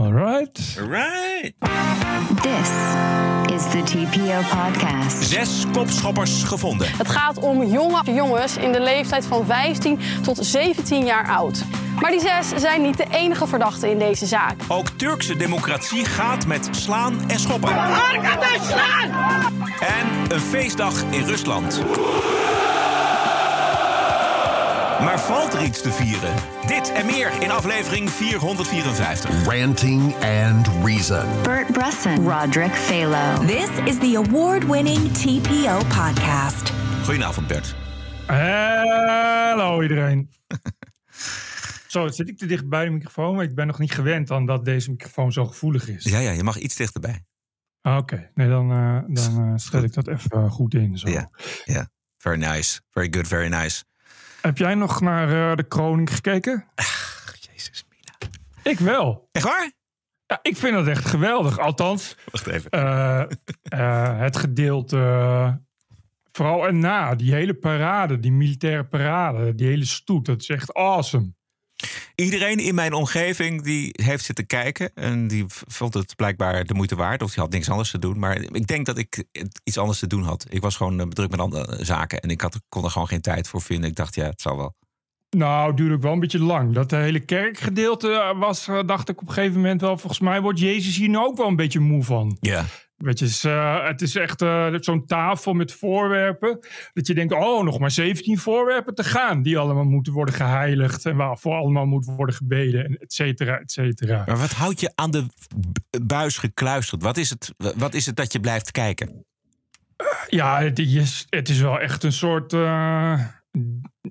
Alright. Right. This is the TPO podcast. Zes kopschoppers gevonden. Het gaat om jonge jongens in de leeftijd van 15 tot 17 jaar oud. Maar die zes zijn niet de enige verdachten in deze zaak. Ook Turkse democratie gaat met slaan en schoppen. En een feestdag in Rusland. Maar valt er iets te vieren? Dit en meer in aflevering 454. Ranting and Reason. Bert Bresson, Roderick Phalo. This is the award winning TPO podcast. Goedenavond Bert. Hallo iedereen. Zo, zit ik te dicht bij de microfoon, maar ik ben nog niet gewend aan dat deze microfoon zo gevoelig is. Ja, ja, je mag iets dichterbij. Ah, Oké, nee, dan, eh, dan eh, stel ik dat even eh, goed in. Zo. Ja, ja. Very nice. Very good, very nice. Heb jij nog naar eh, de kroning gekeken? Jezus, Mina. Ik wel. Echt waar? Ja, ik vind dat echt geweldig. Althans, Wacht even. eh, eh, het gedeelte, vooral erna, die hele parade, die militaire parade, die hele stoet, dat is echt awesome. Iedereen in mijn omgeving die heeft zitten kijken. En die vond het blijkbaar de moeite waard. Of die had niks anders te doen. Maar ik denk dat ik iets anders te doen had. Ik was gewoon eh, druk met andere zaken. En ik had, kon er gewoon geen tijd voor vinden. Ik dacht, ja, het zal wel. Nou, het duurde ook wel een beetje lang. Dat hele kerkgedeelte eh, was, eh, dacht ik op een gegeven moment wel. Volgens mij wordt Jezus hier nou ook wel een beetje moe van. Ja. Weet je, het is, eh, het is echt eh, zo'n tafel met voorwerpen. Dat je denkt, oh, nog maar 17 voorwerpen te gaan. Die allemaal moeten worden geheiligd. En waarvoor allemaal moet worden gebeden. En et cetera, et cetera. Maar wat houdt je aan de buis gekluisterd? Wat is het, wat is het dat je blijft kijken? Ja, het is, het is wel echt een soort, eh,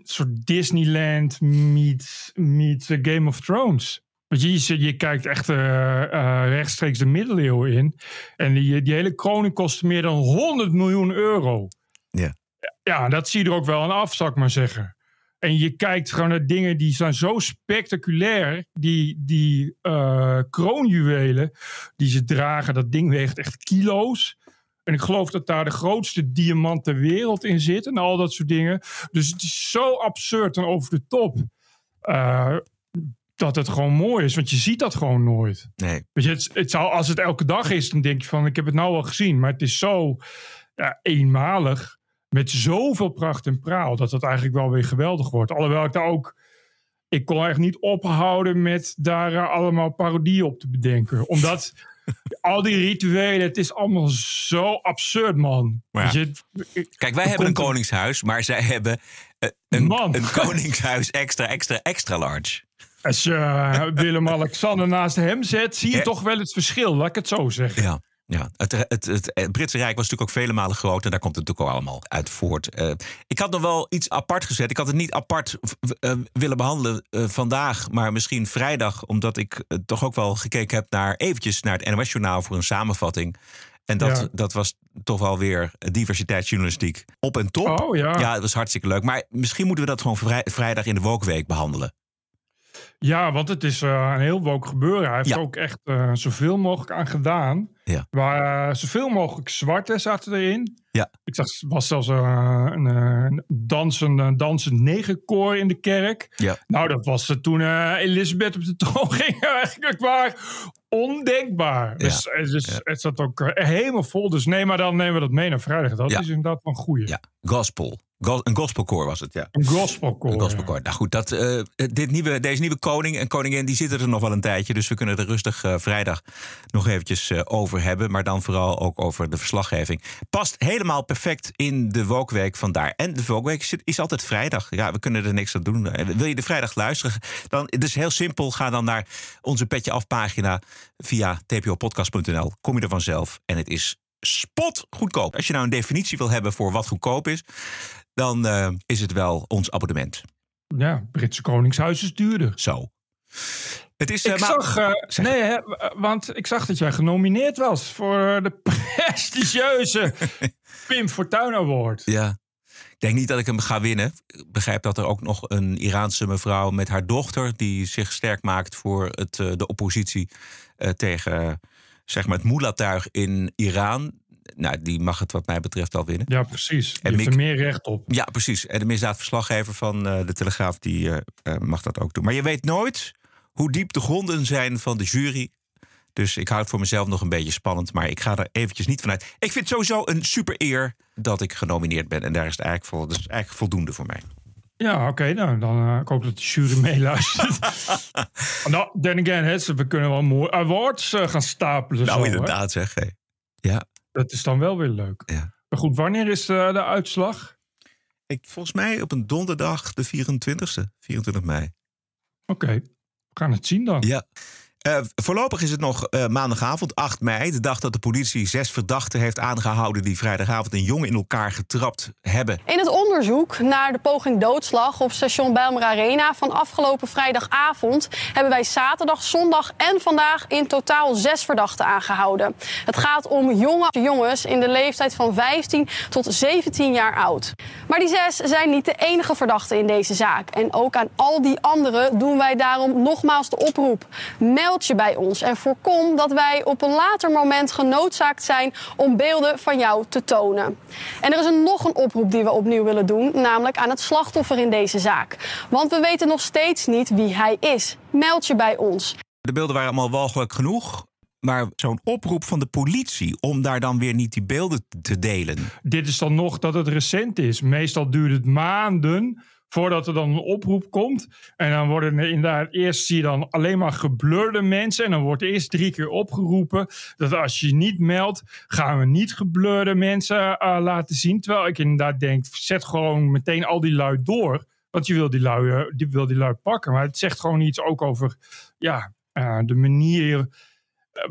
soort Disneyland meets, meets eh, Game of Thrones. Want je, je, je kijkt echt eh, eh, rechtstreeks de middeleeuwen in. En die, die hele kroning kostte meer dan 100 miljoen euro. Ja. Ja, dat zie je er ook wel aan af, zou ik maar zeggen. En je kijkt gewoon naar dingen die zijn zo spectaculair. Die, die eh, kroonjuwelen die ze dragen, dat ding weegt echt kilo's. En ik geloof dat daar de grootste diamant ter wereld in zit en al dat soort dingen. Dus het is zo absurd en over de top. eh, dat het gewoon mooi is, want je ziet dat gewoon nooit. Nee. Je, het, het zou, als het elke dag is, dan denk je van, ik heb het nou al gezien. Maar het is zo ja, eenmalig, met zoveel pracht en praal, dat het eigenlijk wel weer geweldig wordt. Alhoewel ik daar ook, ik kon echt niet ophouden met daar eh, allemaal parodieën op te bedenken. Omdat al die rituelen, het is allemaal zo absurd, man. Ja. Je, Kijk, wij hebben een koningshuis, maar zij hebben eh, een, Man. een koningshuis extra, extra, extra large. Als je eh, Willem-Alexander naast hem zet, zie je Ja. toch wel het verschil, laat ik het zo zeggen. Ja. Ja, het, het, het, het Britse Rijk was natuurlijk ook vele malen groter. En daar komt het natuurlijk ook allemaal uit voort. Eh, ik had nog wel iets apart gezet. Ik had het niet apart eh, willen behandelen eh, vandaag, maar misschien vrijdag. Omdat ik toch ook wel gekeken heb naar eventjes naar het NOS-journaal voor een samenvatting. En dat, Ja. dat was toch wel weer diversiteitsjournalistiek op en top. Oh ja. Ja, dat was hartstikke leuk. Maar misschien moeten we dat gewoon vrij- vrijdag in de Wokweek behandelen. Ja, want het is eh, een heel woke gebeuren. Hij heeft Ja. er ook echt eh, zoveel mogelijk aan gedaan. Ja. Waar eh, zoveel mogelijk zwarte zaten erin. Ja. Ik zag, was zelfs een, een dansend, dansend negerkoor in de kerk. Ja. Nou, dat was toen Elisabeth op de troon ging eigenlijk waar ondenkbaar. Dus, dus het zat ook helemaal vol. Dus nee, maar dan nemen we dat mee naar vrijdag. Dat is inderdaad een goeie. Ja, gospel. Go- een gospelkoor was het, ja. Een gospelkoor. Een gospelkoor. Nou goed, dat, eh, dit nieuwe, deze nieuwe koning en koningin die zitten er nog wel een tijdje. Dus we kunnen er rustig eh, vrijdag nog eventjes eh, over hebben. Maar dan vooral ook over de verslaggeving. Past helemaal perfect in de Wokweek vandaar. En de Wokweek is, is altijd vrijdag. Ja, we kunnen er niks aan doen. Wil je de vrijdag luisteren? Dan, het is heel simpel. Ga dan naar onze Petje Af pagina via tpopodcast.nl. Kom je er vanzelf. En het is spot goedkoop. Als je nou een definitie wil hebben voor wat goedkoop is... dan eh, is het wel ons abonnement. Ja, Britse Koningshuis is duurder. Zo. Het is, eh, Ik zag, Zeg. nee, hè, want ik zag dat jij genomineerd was voor de prestigieuze Pim Fortuyn Award. Ja. Ik denk niet dat ik hem ga winnen. Ik begrijp dat er ook nog een Iraanse mevrouw met haar dochter... die zich sterk maakt voor het, de oppositie tegen zeg maar het Moelatuig in Iran. Nou, die mag het wat mij betreft al winnen. Ja, precies. Die En heeft er meer recht op. Ja, precies. En de misdaadverslaggever van eh, de Telegraaf die, eh, eh, mag dat ook doen. Maar je weet nooit hoe diep de gronden zijn van de jury... Dus ik hou het voor mezelf nog een beetje spannend. Maar ik ga er eventjes niet vanuit. Ik vind het sowieso een super eer dat ik genomineerd ben. En daar is het eigenlijk, vol, dat is eigenlijk voldoende voor mij. Ja, oké. nou, dan uh, ik hoop dat de jury meeluistert. nou, then again, hè, we kunnen wel mooi awards uh, gaan stapelen. Nou, zo, inderdaad, zeg. Hey. Ja. Dat is dan wel weer leuk. Ja. Maar goed, wanneer is uh, de uitslag? Ik, volgens mij op een donderdag, de 24e, 24 mei. Oké, okay. we gaan het zien dan. Ja. Uh, voorlopig is het nog uh, maandagavond, 8 mei, de dag dat de politie zes verdachten heeft aangehouden die vrijdagavond een jongen in elkaar getrapt hebben. In het onderzoek naar de poging doodslag op station Bijlmer Arena van afgelopen vrijdagavond hebben wij zaterdag, zondag en vandaag in totaal zes verdachten aangehouden. Het gaat om jonge jongens in de leeftijd van 15 tot 17 jaar oud. Maar die zes zijn niet de enige verdachten in deze zaak. En ook aan al die anderen doen wij daarom nogmaals de oproep. Meld je bij ons en voorkom dat wij op een later moment genoodzaakt zijn om beelden van jou te tonen. En er is een, nog een oproep die we opnieuw willen doen, namelijk aan het slachtoffer in deze zaak. Want we weten nog steeds niet wie hij is. Meld je bij ons. De beelden waren allemaal walgelijk genoeg. Maar zo'n oproep van de politie om daar dan weer niet die beelden te delen. Dit is dan nog dat het recent is. Meestal duurt het maanden voordat er dan een oproep komt. En dan worden er inderdaad eerst zie je dan alleen maar geblurde mensen. En dan wordt eerst drie keer opgeroepen dat als je niet meldt, gaan we niet geblurde mensen uh, laten zien. Terwijl ik inderdaad denk, zet gewoon meteen al die lui door. Want je wil die lui, uh, die wil die lui pakken. Maar het zegt gewoon iets ook over ja, uh, de manier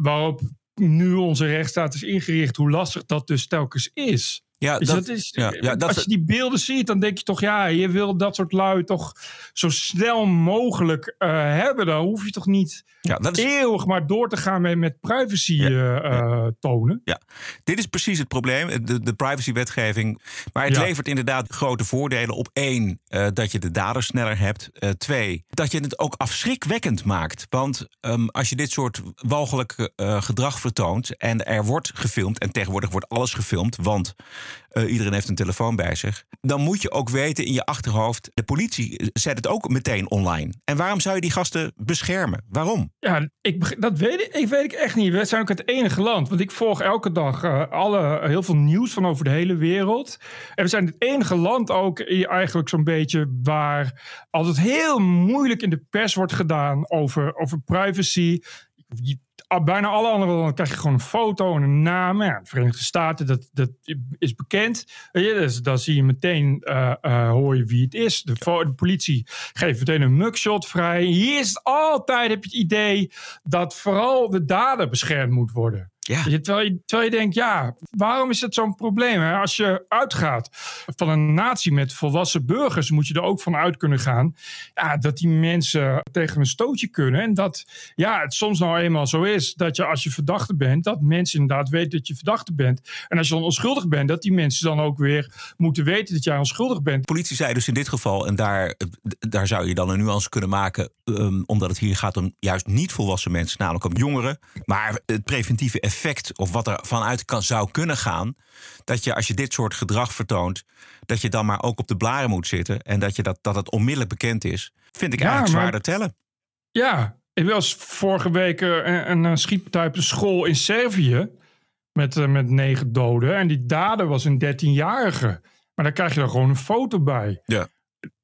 waarop nu onze rechtsstaat is ingericht. Hoe lastig dat dus telkens is. Ja, dus dat, dat is, ja, ja, dat, als je die beelden ziet, dan denk je toch, ja, je wil dat soort lui toch zo snel mogelijk uh, hebben. Dan hoef je toch niet ja, dat is, eeuwig maar door te gaan met, met privacy ja, uh, ja. tonen. Ja, dit is precies het probleem, de, de privacywetgeving. Maar het levert inderdaad grote voordelen op. één, uh, dat je de daders sneller hebt. twee, dat je het ook afschrikwekkend maakt. Want um, als je dit soort walgelijk gedrag vertoont en er wordt gefilmd, en tegenwoordig wordt alles gefilmd, want uh, iedereen heeft een telefoon bij zich. Dan moet je ook weten in je achterhoofd. De politie zet het ook meteen online. En waarom zou je die gasten beschermen? Waarom? Ja, ik, dat weet ik, ik weet ik echt niet. We zijn ook het enige land. Want ik volg elke dag uh, alle, heel veel nieuws van over de hele wereld. En we zijn het enige land ook eigenlijk zo'n beetje waar altijd heel moeilijk in de pers wordt gedaan over, over privacy bijna alle andere landen krijg je gewoon een foto en een naam. Ja, de Verenigde Staten, dat, dat is bekend. Dus dan zie je meteen, uh, uh, hoor je wie het is. De, de, politie geeft meteen een mugshot vrij. Hier is het altijd, heb je het idee, dat vooral de dader beschermd moet worden. Ja. Je, terwijl, je, terwijl je denkt, ja, waarom is het zo'n probleem? Hè? Als je uitgaat van een natie met volwassen burgers, moet je er ook van uit kunnen gaan ja, dat die mensen tegen een stootje kunnen. En dat ja, het soms nou eenmaal zo is dat je als je verdachte bent, dat mensen inderdaad weten dat je verdachte bent. En als je dan onschuldig bent, dat die mensen dan ook weer moeten weten dat jij onschuldig bent. De politie zei dus in dit geval, en daar, daar zou je dan een nuance kunnen maken, um, omdat het hier gaat om juist niet volwassen mensen, namelijk om jongeren. Maar het preventieve effect effect of wat er vanuit kan, zou kunnen gaan. Dat je als je dit soort gedrag vertoont, dat je dan maar ook op de blaren moet zitten. En dat, je dat, dat het onmiddellijk bekend is. Vind ik ja, eigenlijk maar, zwaarder tellen. Ja, ik was vorige week een, een schietpartij op de school in Servië. Met, uh, met negen doden. En die dader was een 13-jarige. Maar daar krijg je dan gewoon een foto bij. Ja.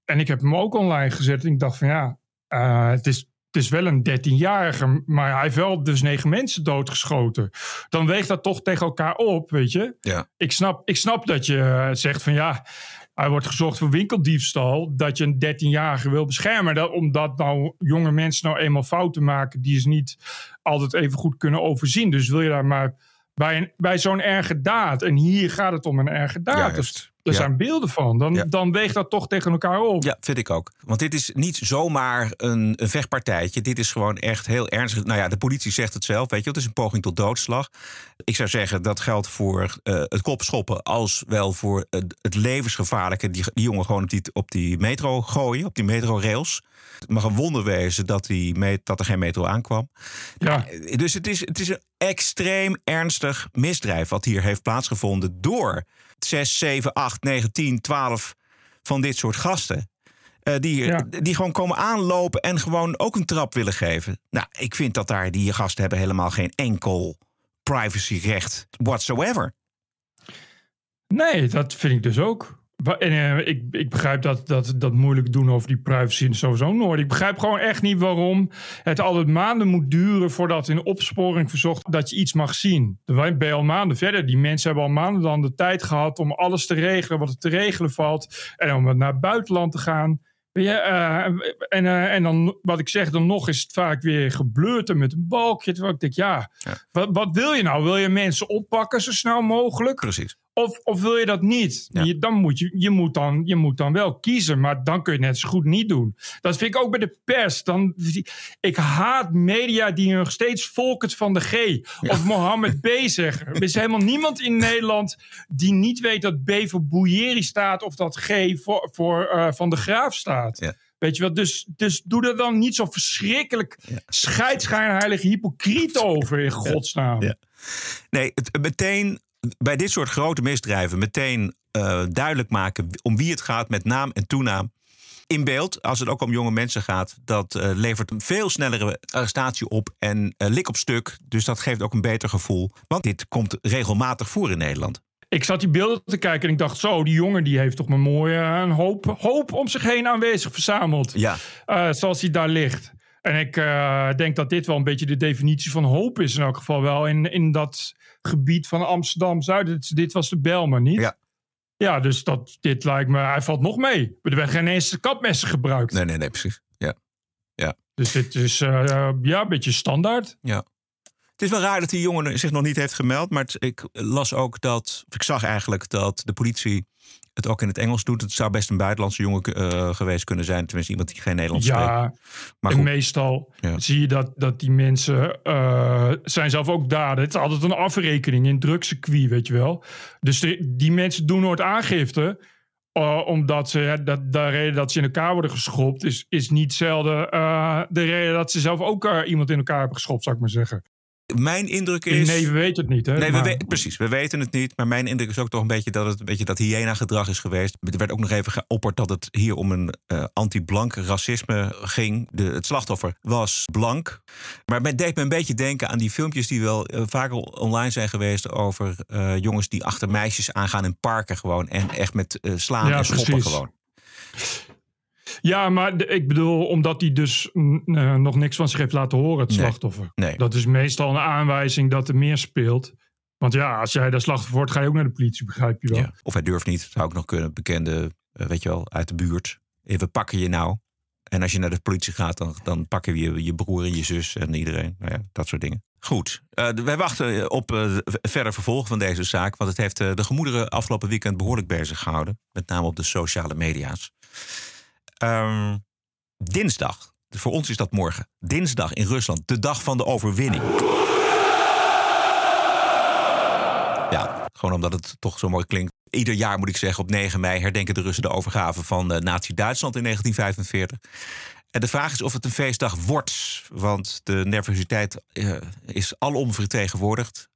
En ik heb hem ook online gezet. En ik dacht van ja, uh, het is het is wel een 13-jarige, maar hij heeft wel dus negen mensen doodgeschoten. Dan weegt dat toch tegen elkaar op, weet je? Ja. Ik, snap, ik snap dat je zegt van ja, hij wordt gezocht voor winkeldiefstal. Dat je een 13-jarige wil beschermen. Dat, omdat nou jonge mensen nou eenmaal fouten maken die ze niet altijd even goed kunnen overzien. Dus wil je daar maar bij, een, bij zo'n erge daad. En hier gaat het om een erge daad. Dus er ja. zijn beelden van. Dan, Ja. dan weegt dat toch tegen elkaar op. Ja, vind ik ook. Want dit is niet zomaar een, een vechtpartijtje. Dit is gewoon echt heel ernstig. Nou ja, de politie zegt het zelf, weet je. Het is een poging tot doodslag. Ik zou zeggen, dat geldt voor eh, het kopschoppen... als wel voor het, het levensgevaarlijke... Die, die jongen gewoon op die, op die metro gooien, op die metrorails. Het mag een wonder wezen dat, die, dat er geen metro aankwam. Ja. Dus het is, het is een extreem ernstig misdrijf... wat hier heeft plaatsgevonden door 6, 7, 8, 9, 10, 12 van dit soort gasten. Eh, die, Ja. die gewoon komen aanlopen en gewoon ook een trap willen geven. Nou, ik vind dat daar die gasten hebben helemaal geen enkel privacyrecht whatsoever. Nee, dat vind ik dus ook. En eh, ik, ik begrijp dat, dat, dat moeilijk doen over die privacy en sowieso nooit. Ik begrijp gewoon echt niet waarom het altijd maanden moet duren voordat in opsporing verzocht dat je iets mag zien. Dan ben je al maanden verder. Die mensen hebben al maanden dan de tijd gehad om alles te regelen wat er te regelen valt. En om naar het buitenland te gaan. Eh, en, eh, en dan, wat ik zeg, dan nog is het vaak weer geblurred en met een balkje. Terwijl ik denk, ja, Wat, wat wil je nou? Wil je mensen oppakken zo snel mogelijk? Precies. Of, of wil je dat niet? Ja. Je, dan moet je, je, moet dan, je moet dan wel kiezen, maar dan kun je het net zo goed niet doen. Dat vind ik ook bij de pers. Dan, ik haat media die nog steeds Volkert van de G of Mohammed B zeggen. Er is helemaal niemand in Nederland die niet weet dat B voor Bouyeri staat of dat G voor, voor eh, Van de Graaf staat. Ja. Weet je wel, dus, dus doe er dan niet zo verschrikkelijk scheidschijnheilig hypocriet over in godsnaam. Ja. Nee, het, meteen bij dit soort grote misdrijven meteen eh, duidelijk maken om wie het gaat met naam en toenaam. In beeld, als het ook om jonge mensen gaat, dat eh, levert een veel snellere arrestatie op en eh, lik op stuk. Dus dat geeft ook een beter gevoel. Want dit komt regelmatig voor in Nederland. Ik zat die beelden te kijken en ik dacht zo, die jongen die heeft toch maar mooi eh, een hoop, hoop om zich heen aanwezig verzameld. Ja, zoals hij daar ligt. En ik eh, denk dat dit wel een beetje de definitie van hoop is. In elk geval wel in, in dat gebied van Amsterdam-Zuid. Dit, dit was de Belmer, niet? Ja. Ja, dus dat, dit lijkt me... Hij valt nog mee. Er werden geen eens kapmessen gebruikt. nee, nee, nee, precies. Ja. Dus dit is eh, ja, een beetje standaard. Ja. Het is wel raar dat die jongen zich nog niet heeft gemeld. Maar het- ik las ook dat. Ik zag eigenlijk dat de politie het ook in het Engels doet. Het zou best een buitenlandse jongen eh, geweest kunnen zijn. Tenminste, iemand die geen Nederlands spreekt. Ja, Maar en goed, meestal Ja. zie je dat, dat die mensen eh, zijn zelf ook daden. Het is altijd een afrekening in drugscircuit, weet je wel. Dus de- die mensen doen nooit aangifte. eh, omdat ze, dat, de reden dat ze in elkaar worden geschopt... is, is niet zelden de reden dat ze zelf ook iemand in elkaar hebben geschopt, zou ik maar zeggen. Mijn indruk is. Nee, we weten het niet, hè? Nee, we Maar- we- precies, we weten het niet. Maar mijn indruk is ook toch een beetje dat het een beetje dat hyena-gedrag is geweest. Er werd ook nog even geopperd dat het hier om een eh, anti-blank racisme ging. De, het slachtoffer was blank. Maar het deed me een beetje denken aan die filmpjes die wel eh, vaker online zijn geweest over eh, jongens die achter meisjes aangaan in parken gewoon. En echt met slaan Ja, en schoppen precies. gewoon. Ja, maar de- ik bedoel, omdat hij dus eh, nog niks van zich heeft laten horen, het Nee. slachtoffer. Nee. Dat is meestal een aanwijzing dat er meer speelt. Want ja, als jij daar slachtoffer wordt, ga je ook naar de politie, begrijp je wel. Ja. Of hij durft niet, zou ook nog kunnen. Bekende, eh, weet je wel, uit de buurt. Eh, We pakken je nou. En als je naar de politie gaat, dan, dan pakken we je, je broer en je zus en iedereen. Nou ja, dat soort dingen. Goed, wij wachten op verder vervolg van deze zaak. Want het heeft de gemoederen afgelopen weekend behoorlijk bezig gehouden. Met name op de sociale media's. Ehm, dinsdag, voor ons is dat morgen. Dinsdag in Rusland, de dag van de overwinning. Ja, gewoon omdat het toch zo mooi klinkt. Ieder jaar moet ik zeggen, op 9 mei herdenken de Russen de overgave van eh, Nazi-Duitsland in 1945. En de vraag is of het een feestdag wordt. Want de nervositeit eh, is alom vertegenwoordigd.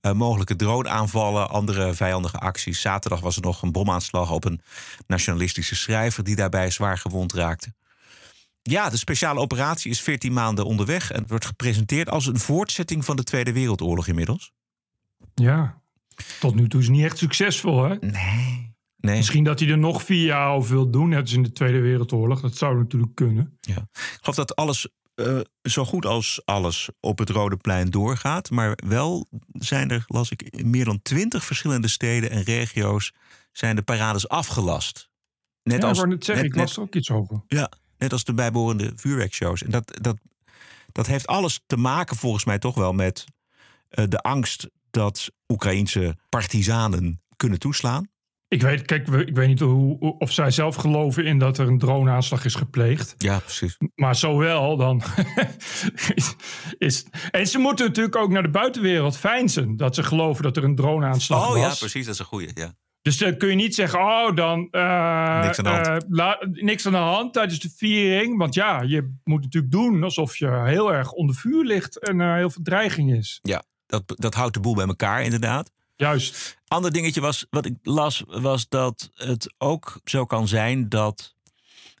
Eh, mogelijke droonaanvallen, andere vijandige acties. Zaterdag was er nog een bomaanslag op een nationalistische schrijver die daarbij zwaar gewond raakte. Ja, de speciale operatie is 14 maanden onderweg en wordt gepresenteerd als een voortzetting van de Tweede Wereldoorlog inmiddels. Ja. Tot nu toe is het niet echt succesvol, hè? Nee. Nee. Misschien dat hij er nog vier jaar over wil doen, net als in de Tweede Wereldoorlog. Dat zou natuurlijk kunnen. Ja. Ik geloof dat alles eh, zo goed als alles op het Rode Plein doorgaat. Maar wel zijn er, las ik, in meer dan twintig verschillende steden en regio's zijn de parades afgelast. Net ja, als, net zeggen, net- ik las er ook iets over. ja, net als de bijbehorende vuurwerkshows. En dat, dat, dat heeft alles te maken volgens mij toch wel met eh, de angst dat Oekraïense partizanen kunnen toeslaan. Ik weet, kijk, ik weet niet hoe, of zij zelf geloven in dat er een droneaanslag is gepleegd. Ja, precies. Maar zo wel, dan is, is... En ze moeten natuurlijk ook naar de buitenwereld feinzen. Dat ze geloven dat er een droneaanslag Oh was. ja, precies. Dat is een goeie. Ja. Dus dan kun je niet zeggen, oh, dan... eh, Niks aan de hand. eh, la- niks aan de hand tijdens de viering. Want ja, je moet natuurlijk doen alsof je heel erg onder vuur ligt... en er heel veel dreiging is. ja dat, dat houdt de boel bij elkaar inderdaad. Juist. Ander dingetje was, wat ik las, was dat het ook zo kan zijn dat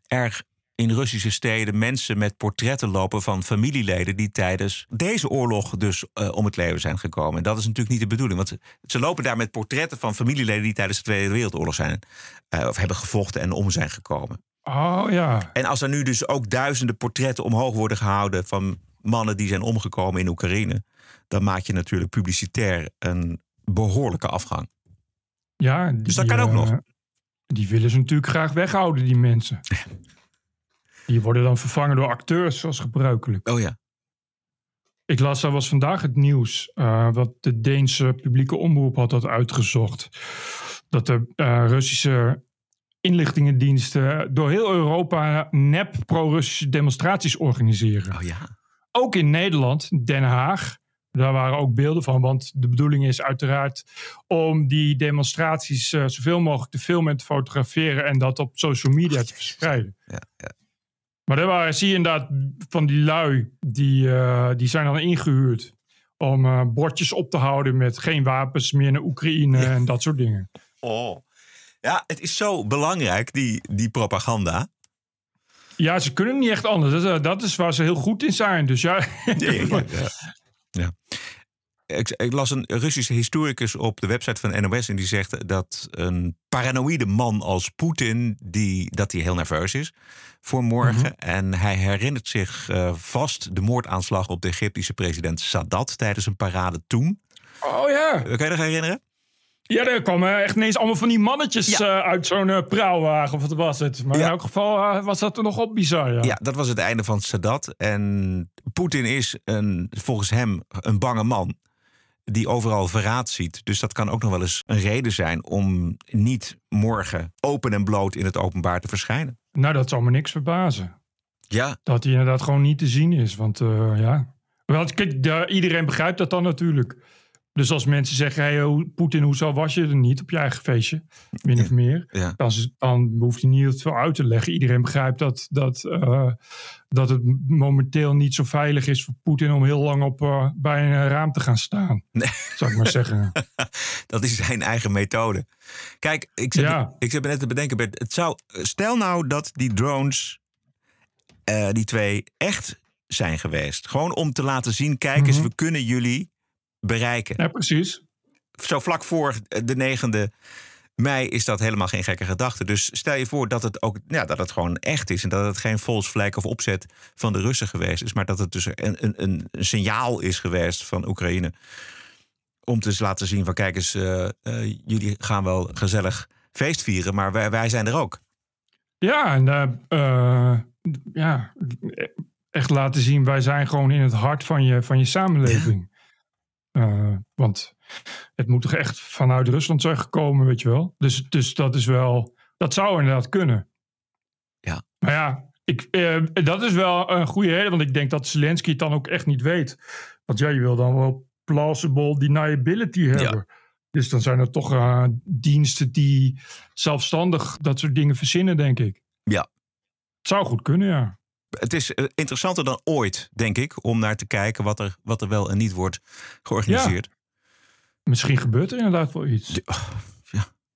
er in Russische steden mensen met portretten lopen van familieleden die tijdens deze oorlog dus eh, om het leven zijn gekomen. En dat is natuurlijk niet de bedoeling, want ze, ze lopen daar met portretten van familieleden die tijdens de Tweede Wereldoorlog zijn eh, of hebben gevochten en om zijn gekomen. Oh ja. En als er nu dus ook duizenden portretten omhoog worden gehouden van mannen die zijn omgekomen in Oekraïne, dan maak je natuurlijk publicitair een behoorlijke afgang. Ja, Dus dat die, kan ook eh, nog. Die willen ze natuurlijk graag weghouden, die mensen. Die worden dan vervangen door acteurs, zoals gebruikelijk. Oh ja. Ik las, dat was vandaag het nieuws, eh, wat de Deense publieke omroep had dat uitgezocht. Dat de eh, Russische inlichtingendiensten door heel Europa nep pro-Russische demonstraties organiseren. Oh ja. Ook in Nederland, Den Haag. Daar waren ook beelden van, want de bedoeling is uiteraard om die demonstraties eh, zoveel mogelijk te filmen en te fotograferen en dat op social media te verspreiden. Ja, ja. Maar daar waren, zie je inderdaad van die lui, die, eh, die zijn dan ingehuurd om eh, bordjes op te houden met geen wapens meer naar Oekraïne en dat soort dingen. Oh. Ja, het is zo belangrijk, die, die propaganda. Ja, ze kunnen niet echt anders. Dat, is, dat is waar ze heel goed in zijn. Dus ja, ja. Ik, ik las een Russische historicus op de website van NOS en die zegt dat een paranoïde man als Poetin, die, dat hij heel nerveus is voor morgen. En hij herinnert zich eh, vast de moordaanslag op de Egyptische president Sadat tijdens een parade toen. oh ja. Kan je dat herinneren? Ja, er kwamen echt ineens allemaal van die mannetjes eh, uit zo'n praalwagen, of wat was het? Maar Ja. in elk geval eh, was dat er nogal bizar, ja. Ja, dat was het einde van Sadat. En Poetin is een, volgens hem een bange man die overal verraad ziet. Dus dat kan ook nog wel eens een reden zijn om niet morgen open en bloot in het openbaar te verschijnen. Nou, dat zal me niks verbazen. Ja, Dat hij inderdaad gewoon niet te zien is. Want ja. Want kijk, iedereen begrijpt dat dan natuurlijk. Dus als mensen zeggen, hey, hoe- Poetin, hoezo was je er niet op je eigen feestje? Min of meer. ja. Dan, dan hoeft hij niet veel uit te leggen. Iedereen begrijpt dat, dat, eh, dat het momenteel niet zo veilig is voor Poetin om heel lang op, eh, bij een raam te gaan staan. Nee. Zou ik maar zeggen. dat is zijn eigen methode. Kijk, ik zit, Ja. ik zit me net te bedenken. Bert, Het zou, stel nou dat die drones, eh, die twee, echt zijn geweest. Gewoon om te laten zien, kijk eens, Mhm. we kunnen jullie bereiken. Ja, precies. zo vlak voor de 9e mei is dat helemaal geen gekke gedachte. Dus stel je voor dat het ook ja, dat het gewoon echt is. En dat het geen false flag of opzet van de Russen geweest is. Maar dat het dus een, een, een, signaal is geweest van Oekraïne. Om te laten zien van kijk eens, eh, eh, jullie gaan wel gezellig feest vieren. Maar wij, wij zijn er ook. Ja, en eh, ja, echt laten zien, wij zijn gewoon in het hart van je, van je samenleving. Eh, want het moet toch echt vanuit Rusland zijn gekomen, weet je wel. Dus, dus dat is wel, dat zou inderdaad kunnen. Ja. Maar ja, ik, eh, dat is wel een goede reden, want ik denk dat Zelensky het dan ook echt niet weet. Want ja, je wil dan wel plausible deniability hebben. Dus dan zijn er toch eh, diensten die zelfstandig dat soort dingen verzinnen, denk ik. Ja. Het zou goed kunnen, ja. Het is eh, interessanter dan ooit, denk ik, om naar te kijken wat er, wat er wel en niet wordt georganiseerd. Misschien gebeurt er inderdaad wel iets.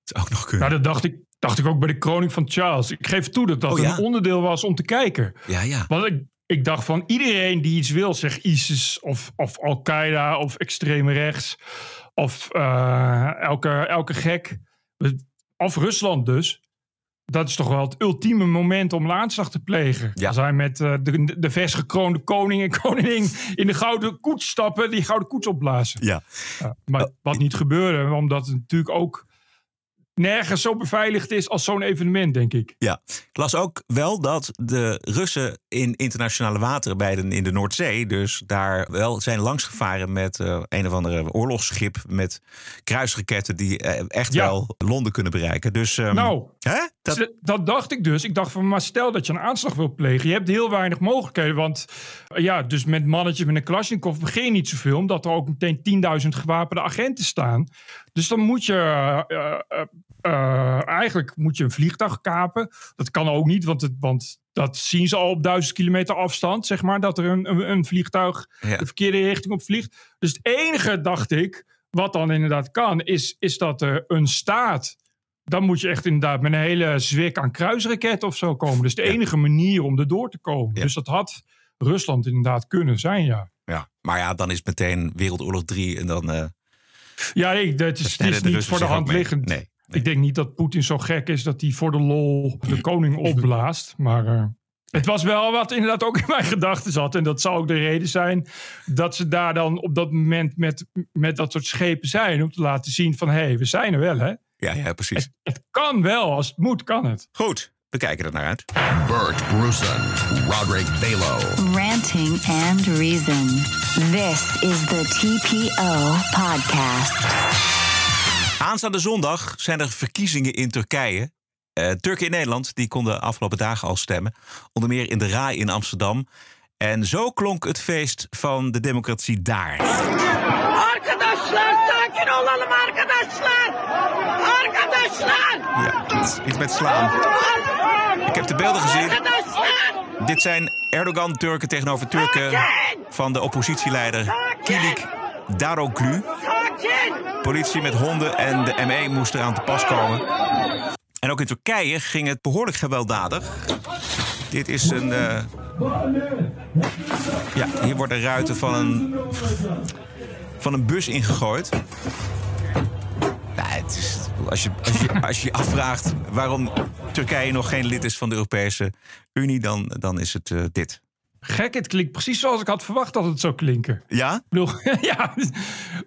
Het zou ook nog kunnen. Nou, dat dacht ik, dacht ik ook bij de kroning van Charles. Ik geef toe dat dat Oh, ja? een onderdeel was om te kijken. Ja, ja. Want ik, ik dacht van iedereen die iets wil, zeg ISIS of, of Al-Qaeda of extreem rechts of eh, elke, elke gek, of Rusland dus. Dat is toch wel het ultieme moment om een aanslag te plegen. Ja. Als hij met eh, de, de vers gekroonde koning en koningin in de gouden koets stappen, die gouden koets opblazen. ja. Ja, maar wat niet gebeurde, omdat het natuurlijk ook nergens zo beveiligd is als zo'n evenement, denk ik. Ja, ik las ook wel dat de Russen in internationale wateren bij de, in de Noordzee, dus daar wel zijn langsgevaren met eh, een of andere oorlogsschip met kruisraketten die eh, echt Ja. wel Londen kunnen bereiken. Dus, ehm, Nou, hè? Dat, Dat, dacht ik dus. Ik dacht van, maar stel dat je een aanslag wil plegen. Je hebt heel weinig mogelijkheden. Want ja, dus met mannetjes met een Kalashnikov begin je niet zoveel. Omdat er ook meteen 10.000 gewapende agenten staan. Dus dan moet je eh, eh, eh, eigenlijk moet je een vliegtuig kapen. Dat kan ook niet, want, het, want dat zien ze al op duizend kilometer afstand. Zeg maar, dat er een, een, een vliegtuig Ja. de verkeerde richting op vliegt. Dus het enige, dacht ik, wat dan inderdaad kan, is, is dat er een staat dan moet je echt inderdaad met een hele zwik aan kruisraketten of zo komen. Dus de enige manier om erdoor te komen. Dus dat had Rusland inderdaad kunnen zijn, ja. Ja. Maar ja, dan is meteen Wereldoorlog 3 en dan... eh Ja, ik, het is, niet Russen voor de hand liggend. Nee. nee. Ik denk niet dat Poetin zo gek is dat hij voor de lol de koning opblaast. Maar eh, het was wel wat inderdaad ook in mijn gedachten zat. En dat zou ook de reden zijn dat ze daar dan op dat moment met, met dat soort schepen zijn. Om te laten zien van, hé, hey, we zijn er wel, hè. Ja, ja, precies. Het, het kan wel, als het moet, kan het. Goed, we kijken er naar uit. Bert Bruson, Roderick Balo. Ranting and Reason. This is the TPO podcast. Aanstaande zondag zijn er verkiezingen in Turkije. Eh, Turken in Nederland die konden afgelopen dagen al stemmen. Onder meer in de RAI in Amsterdam. En zo klonk het feest van de democratie daar. Arkadaşlar sakin olalım arkadaşlar. Ja, iets, iets met slaan. Ik heb de beelden gezien. Dit zijn Erdogan Turken tegenover Turken van de oppositieleider Kilik Daroglu. Politie met honden en de ME moest eraan te pas komen. En ook in Turkije ging het behoorlijk gewelddadig. Dit is een. eh, Ja, hier worden ruiten van een. van een bus ingegooid. Nou, het is, als, je, als, je, als je afvraagt waarom Turkije nog geen lid is van de Europese Unie, dan, dan is het eh, dit. Gek, het klinkt precies zoals ik had verwacht dat het zou klinken. Ja? Ik bedoel, ja,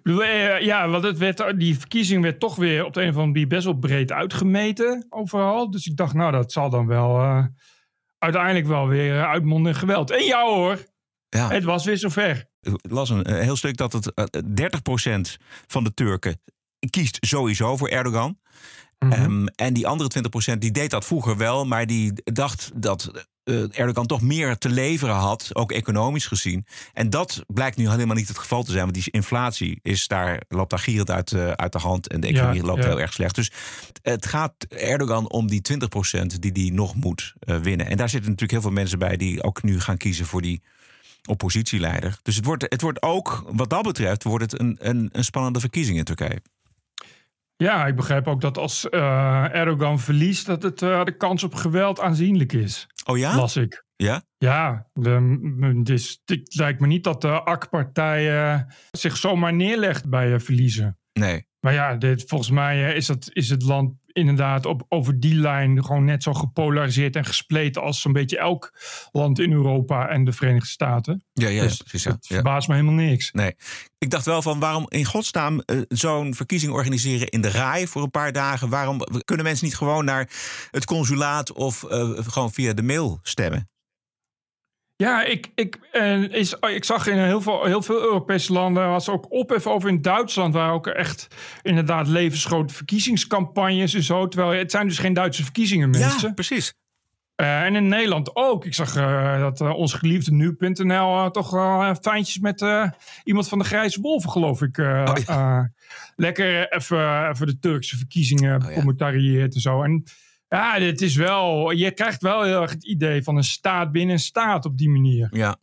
bedoel, eh, ja, want het werd, die verkiezing werd toch weer op de een of andere manier best wel breed uitgemeten overal. Dus ik dacht, nou, dat zal dan wel eh, uiteindelijk wel weer uitmonden in geweld. En ja hoor, Ja. het was weer zover. Ik las een, heel stuk dat het eh, 30% van de Turken kiest sowieso voor Erdogan. Ehm, en die andere 20% die deed dat vroeger wel, maar die dacht dat eh, Erdogan toch meer te leveren had, ook economisch gezien. En dat blijkt nu helemaal niet het geval te zijn, want die inflatie is daar, loopt daar gierend uit, eh, uit de hand en de economie Ja, loopt ja. heel erg slecht. Dus het gaat Erdogan om die 20% die hij nog moet eh, winnen. En daar zitten natuurlijk heel veel mensen bij die ook nu gaan kiezen voor die oppositieleider. Dus het wordt, het wordt ook, wat dat betreft, wordt het een, een, een spannende verkiezing in Turkije. Ja, ik begrijp ook dat als eh, Erdogan verliest, dat het, eh, de kans op geweld aanzienlijk is. Oh ja? Las ik. Ja? Ja, de, m- dus, het lijkt me niet dat de AK-partij zich zomaar neerlegt bij eh, verliezen. Nee. Maar ja, dit, volgens mij is, dat, is het land inderdaad op, over die lijn gewoon net zo gepolariseerd en gespleten als zo'n beetje elk land in Europa en de Verenigde Staten. Ja, ja, Dus precies. Ja. Het Ja. verbaast me helemaal niks. Nee. Ik dacht wel van waarom in godsnaam eh, zo'n verkiezing organiseren in de RAI voor een paar dagen? Waarom kunnen mensen niet gewoon naar het consulaat of eh, gewoon via de mail stemmen? Ja, ik, ik, is, ik zag in heel veel, heel veel Europese landen was ook ophef over in Duitsland, waar ook echt inderdaad levensgrote verkiezingscampagnes en zo. Terwijl het zijn dus geen Duitse verkiezingen, mensen. precies. Eh, en in Nederland ook. Ik zag eh, dat eh, ons geliefde nu.nl toch wel fijntjes met iemand van de Grijze Wolven, geloof ik. Oh, lekker even, even de Turkse verkiezingen Oh, ja. commentarieert en zo. En ja, het is wel, je krijgt wel heel erg het idee van een staat binnen een staat op die manier. Ja.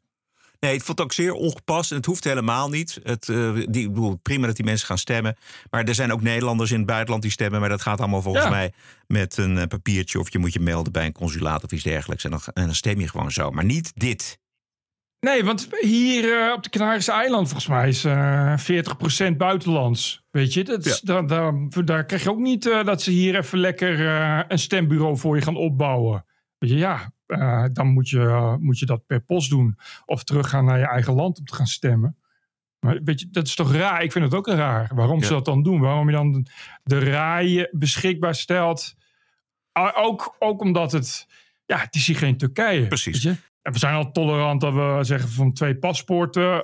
Nee, ik vond het ook zeer ongepast en het hoeft helemaal niet. Het, eh, die, ik bedoel, prima dat die mensen gaan stemmen. Maar er zijn ook Nederlanders in het buitenland die stemmen. Maar dat gaat allemaal volgens Ja. mij met een eh, papiertje. Of je moet je melden bij een consulaat of iets dergelijks. En dan, en dan stem je gewoon zo. Maar niet dit. Nee, want hier eh, op de Canarische eilanden volgens mij is eh 40% buitenlands. Weet je, dat is, daar, daar, daar krijg je ook niet eh, dat ze hier even lekker eh, een stembureau voor je gaan opbouwen. Weet je, ja, eh, dan moet je, moet je dat per post doen. Of teruggaan naar je eigen land om te gaan stemmen. Maar weet je, dat is toch raar? Ik vind het ook raar. Waarom Ja. ze dat dan doen? Waarom je dan de RAI beschikbaar stelt. Ook, ook omdat het, ja, het is hier geen Turkije. Precies. weet je? En we zijn al tolerant dat we zeggen van twee paspoorten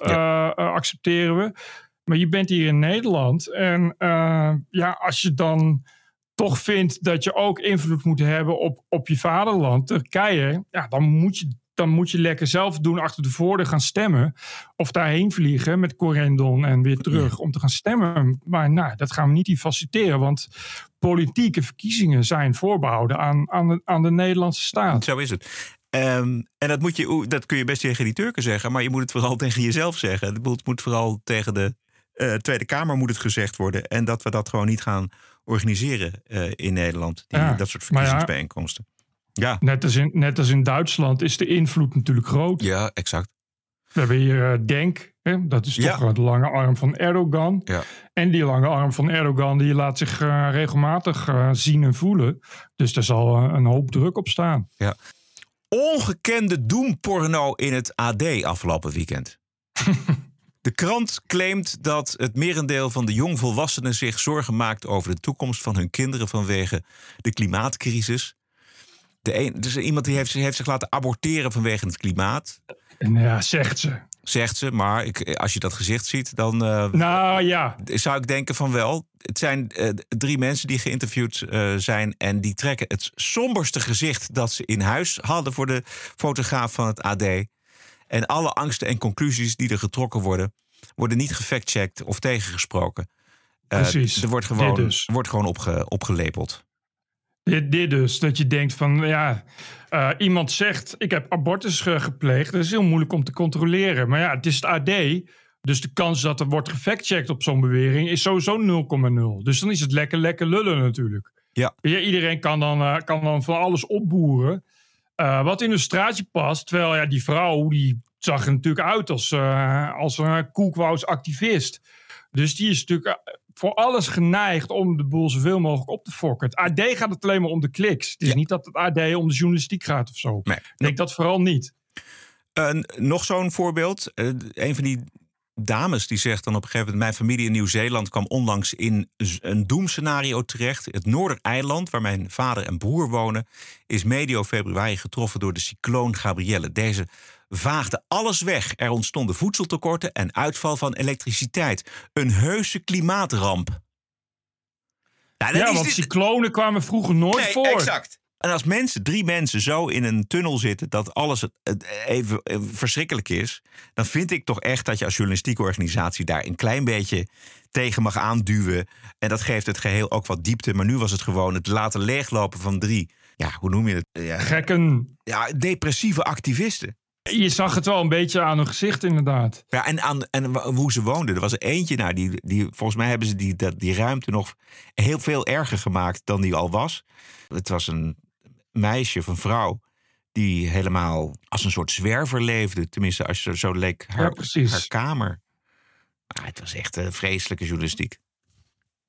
accepteren we. Maar je bent hier in Nederland. En eh, ja, als je dan toch vindt dat je ook invloed moet hebben op, op je vaderland, Turkije, ja, dan moet je dan moet je lekker zelf doen achter de voordeur gaan stemmen. Of daarheen vliegen met Corendon en weer terug om te gaan stemmen. Maar nou, dat gaan we niet faciliteren. Want politieke verkiezingen zijn voorbehouden aan, aan, de, aan de Nederlandse staat. Zo is het. Ehm, en dat, moet je, dat kun je best tegen die Turken zeggen. Maar je moet het vooral tegen jezelf zeggen. Het moet vooral tegen de eh, Tweede Kamer moet het gezegd worden. En dat we dat gewoon niet gaan organiseren eh, in Nederland. Die, Ja, dat soort ja. verkiezingsbijeenkomsten. Ja, Net als, in, net als in Duitsland is de invloed natuurlijk groot. ja, exact. We hebben hier eh, Denk, hè, dat is Ja. toch de lange arm van Erdogan. Ja. En die lange arm van Erdogan die laat zich regelmatig zien en voelen. Dus daar zal een hoop druk op staan. Ongekende doemporno in het AD afgelopen weekend. De krant claimt dat het merendeel van de jongvolwassenen zich zorgen maakt over de toekomst van hun kinderen vanwege de klimaatcrisis. De een, dus iemand die heeft, heeft zich laten aborteren vanwege het klimaat, ja, zegt ze. zegt ze. Maar ik, als je dat gezicht ziet, dan eh, Nou ja, zou ik denken van wel. Het zijn eh, drie mensen die geïnterviewd eh, zijn. En die trekken het somberste gezicht dat ze in huis hadden voor de fotograaf van het AD. En alle angsten en conclusies die er getrokken worden, worden niet gefactcheckt of tegengesproken. Eh, Precies. Er wordt gewoon, dus. wordt gewoon opge, opgelepeld. dit, dit dus. Dat je denkt van, ja, eh, iemand zegt, ik heb abortus ge- gepleegd. Dat is heel moeilijk om te controleren. Maar ja, het is het AD. Dus de kans dat er wordt gefactcheckt op zo'n bewering is sowieso 0,0. Dus dan is het lekker, lekker lullen natuurlijk. Ja. Ja, iedereen kan dan, eh, kan dan van alles opboeren. Eh, wat in een straatje past. Terwijl ja, die vrouw die zag er natuurlijk uit als, eh als een koekwous activist. Dus die is natuurlijk eh, voor alles geneigd om de boel zoveel mogelijk op te fokken. Het AD gaat het alleen maar om de kliks. Het is Ja. niet dat het AD om de journalistiek gaat of zo. Nee. Ik denk dat vooral niet. Nog zo'n voorbeeld. Eh, een van die dames die zegt dan op een gegeven moment... mijn familie in Nieuw-Zeeland kwam onlangs in een doemscenario terecht. Het Noordereiland, waar mijn vader en broer wonen... is medio februari getroffen door de cycloon Gabrielle. Deze vaagde alles weg. Er ontstonden voedseltekorten en uitval van elektriciteit. Een heuse klimaatramp. Nou, Ja, want dit- cyclonen kwamen vroeger nooit Nee, voor. exact. En als mensen, drie mensen, zo in een tunnel zitten dat alles even eh, verschrikkelijk is, dan vind ik toch echt dat je als journalistieke organisatie daar een klein beetje tegen mag aanduwen. En dat geeft het geheel ook wat diepte. Maar nu was het gewoon het laten leeglopen van drie. Ja, hoe noem je het? Ja, Gekken. ja depressieve activisten. Je zag het wel een beetje aan hun gezicht inderdaad. Ja, en, aan, en hoe ze woonden. Er was er eentje, nou, die, die, volgens mij hebben ze die, dat, die ruimte nog heel veel erger gemaakt dan die al was. Het was een meisje of een vrouw die helemaal als een soort zwerver leefde. Tenminste, als je zo leek haar, Ja, precies. haar kamer. Maar het was echt een vreselijke journalistiek.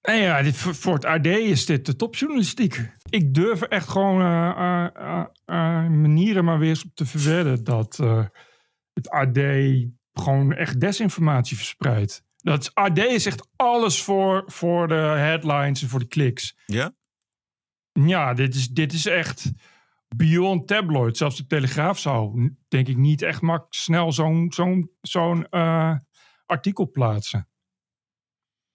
En ja, dit, voor het AD is dit de topjournalistiek. Ik durf echt gewoon eh, eh, eh, manieren maar weer eens op te verwedden dat het AD gewoon echt desinformatie verspreidt. Dat AD is echt alles voor, voor de headlines en voor de kliks. Ja? Ja, dit is, dit is echt beyond tabloid. Zelfs de Telegraaf zou, denk ik, niet echt mak snel zo'n zo'n zo'n eh, artikel plaatsen.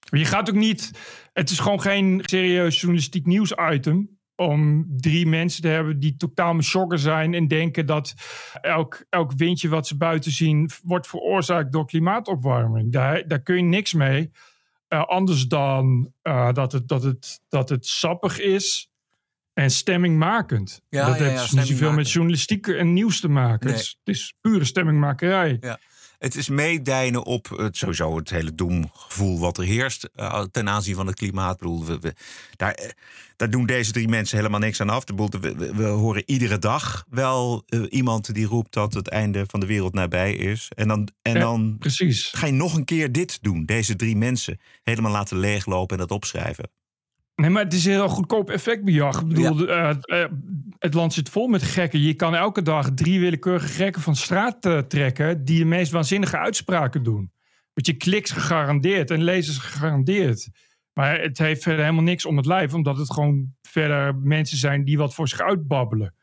Je gaat ook niet... Het is gewoon geen serieus journalistiek nieuwsitem... om drie mensen te hebben die totaal meschokken zijn... en denken dat elk, elk windje wat ze buiten zien... wordt veroorzaakt door klimaatopwarming. Daar, daar kun je niks mee. Eh, anders dan eh, dat, het, dat, het, dat het sappig is en stemmingmakend. Ja, dat ja, ja, heeft niet zoveel met journalistiek en nieuws te maken. Nee. Het, is, het is pure stemmingmakerij. Het is meedijnen op het, sowieso het hele doemgevoel wat er heerst eh, ten aanzien van het klimaat. Bedoel, we, we- daar, eh, daar doen deze drie mensen helemaal niks aan af. Bedoel, we, we, we horen iedere dag wel eh, iemand die roept dat het einde van de wereld nabij is. En dan, en Ja, dan Precies. ga je nog een keer dit doen. Deze drie mensen helemaal laten leeglopen en dat opschrijven. Nee, maar het is een heel goedkoop effectbejag. Ik bedoel, eh, eh, het land zit vol met gekken. Je kan elke dag drie willekeurige gekken van straat eh, trekken... die de meest waanzinnige uitspraken doen. Want je kliks gegarandeerd en lezers gegarandeerd. Maar het heeft verder helemaal niks om het lijf... omdat het gewoon verder mensen zijn die wat voor zich uitbabbelen.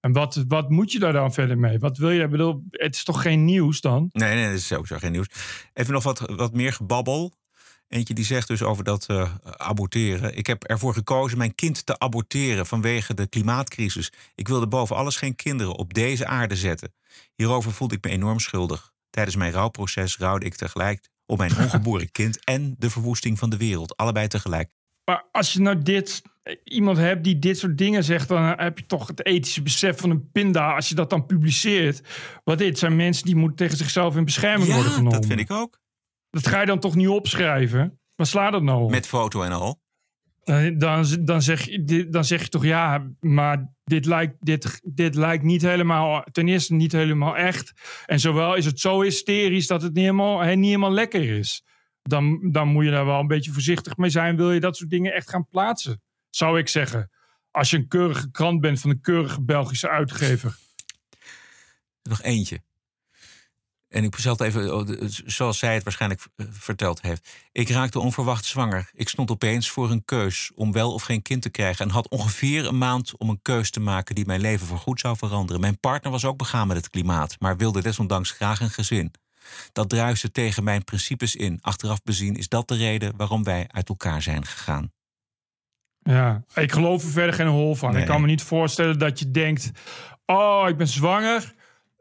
En wat, wat moet je daar dan verder mee? Wat wil je? Ik bedoel, het is toch geen nieuws dan? Nee, nee, dat is sowieso geen nieuws. Even nog wat, wat meer gebabbel. Eentje die zegt dus over dat eh, aborteren. Ik heb ervoor gekozen mijn kind te aborteren vanwege de klimaatcrisis. Ik wilde boven alles geen kinderen op deze aarde zetten. Hierover voelde ik me enorm schuldig. Tijdens mijn rouwproces rouwde ik tegelijk om mijn ongeboren kind en de verwoesting van de wereld. Allebei tegelijk. Maar als je nou dit, iemand hebt die dit soort dingen zegt, dan heb je toch het ethische besef van een pinda als je dat dan publiceert. Want dit zijn mensen die moeten tegen zichzelf in bescherming worden genomen. dat vind ik ook. Dat ga je dan toch niet opschrijven? Waar slaat dat nou op? Met foto en al. Dan, dan, dan, zeg, dan zeg je toch ja, maar dit lijkt, dit, dit lijkt niet helemaal, ten eerste niet helemaal echt. En zowel is het zo hysterisch dat het niet helemaal, niet helemaal lekker is. Dan, dan moet je daar wel een beetje voorzichtig mee zijn. Wil je dat soort dingen echt gaan plaatsen? Zou ik zeggen. Als je een keurige krant bent van een keurige Belgische uitgever. Nog eentje. En ik het even, oh, zoals zij het waarschijnlijk eh, verteld heeft. Ik raakte onverwacht zwanger. Ik stond opeens voor een keus om wel of geen kind te krijgen. En had ongeveer een maand om een keus te maken die mijn leven voorgoed zou veranderen. Mijn partner was ook begaan met het klimaat, maar wilde desondanks graag een gezin. Dat druiste tegen mijn principes in. Achteraf bezien is dat de reden waarom wij uit elkaar zijn gegaan. Ja, ik geloof er verder geen hol van. Nee. Ik kan me niet voorstellen dat je denkt: Oh, ik ben zwanger.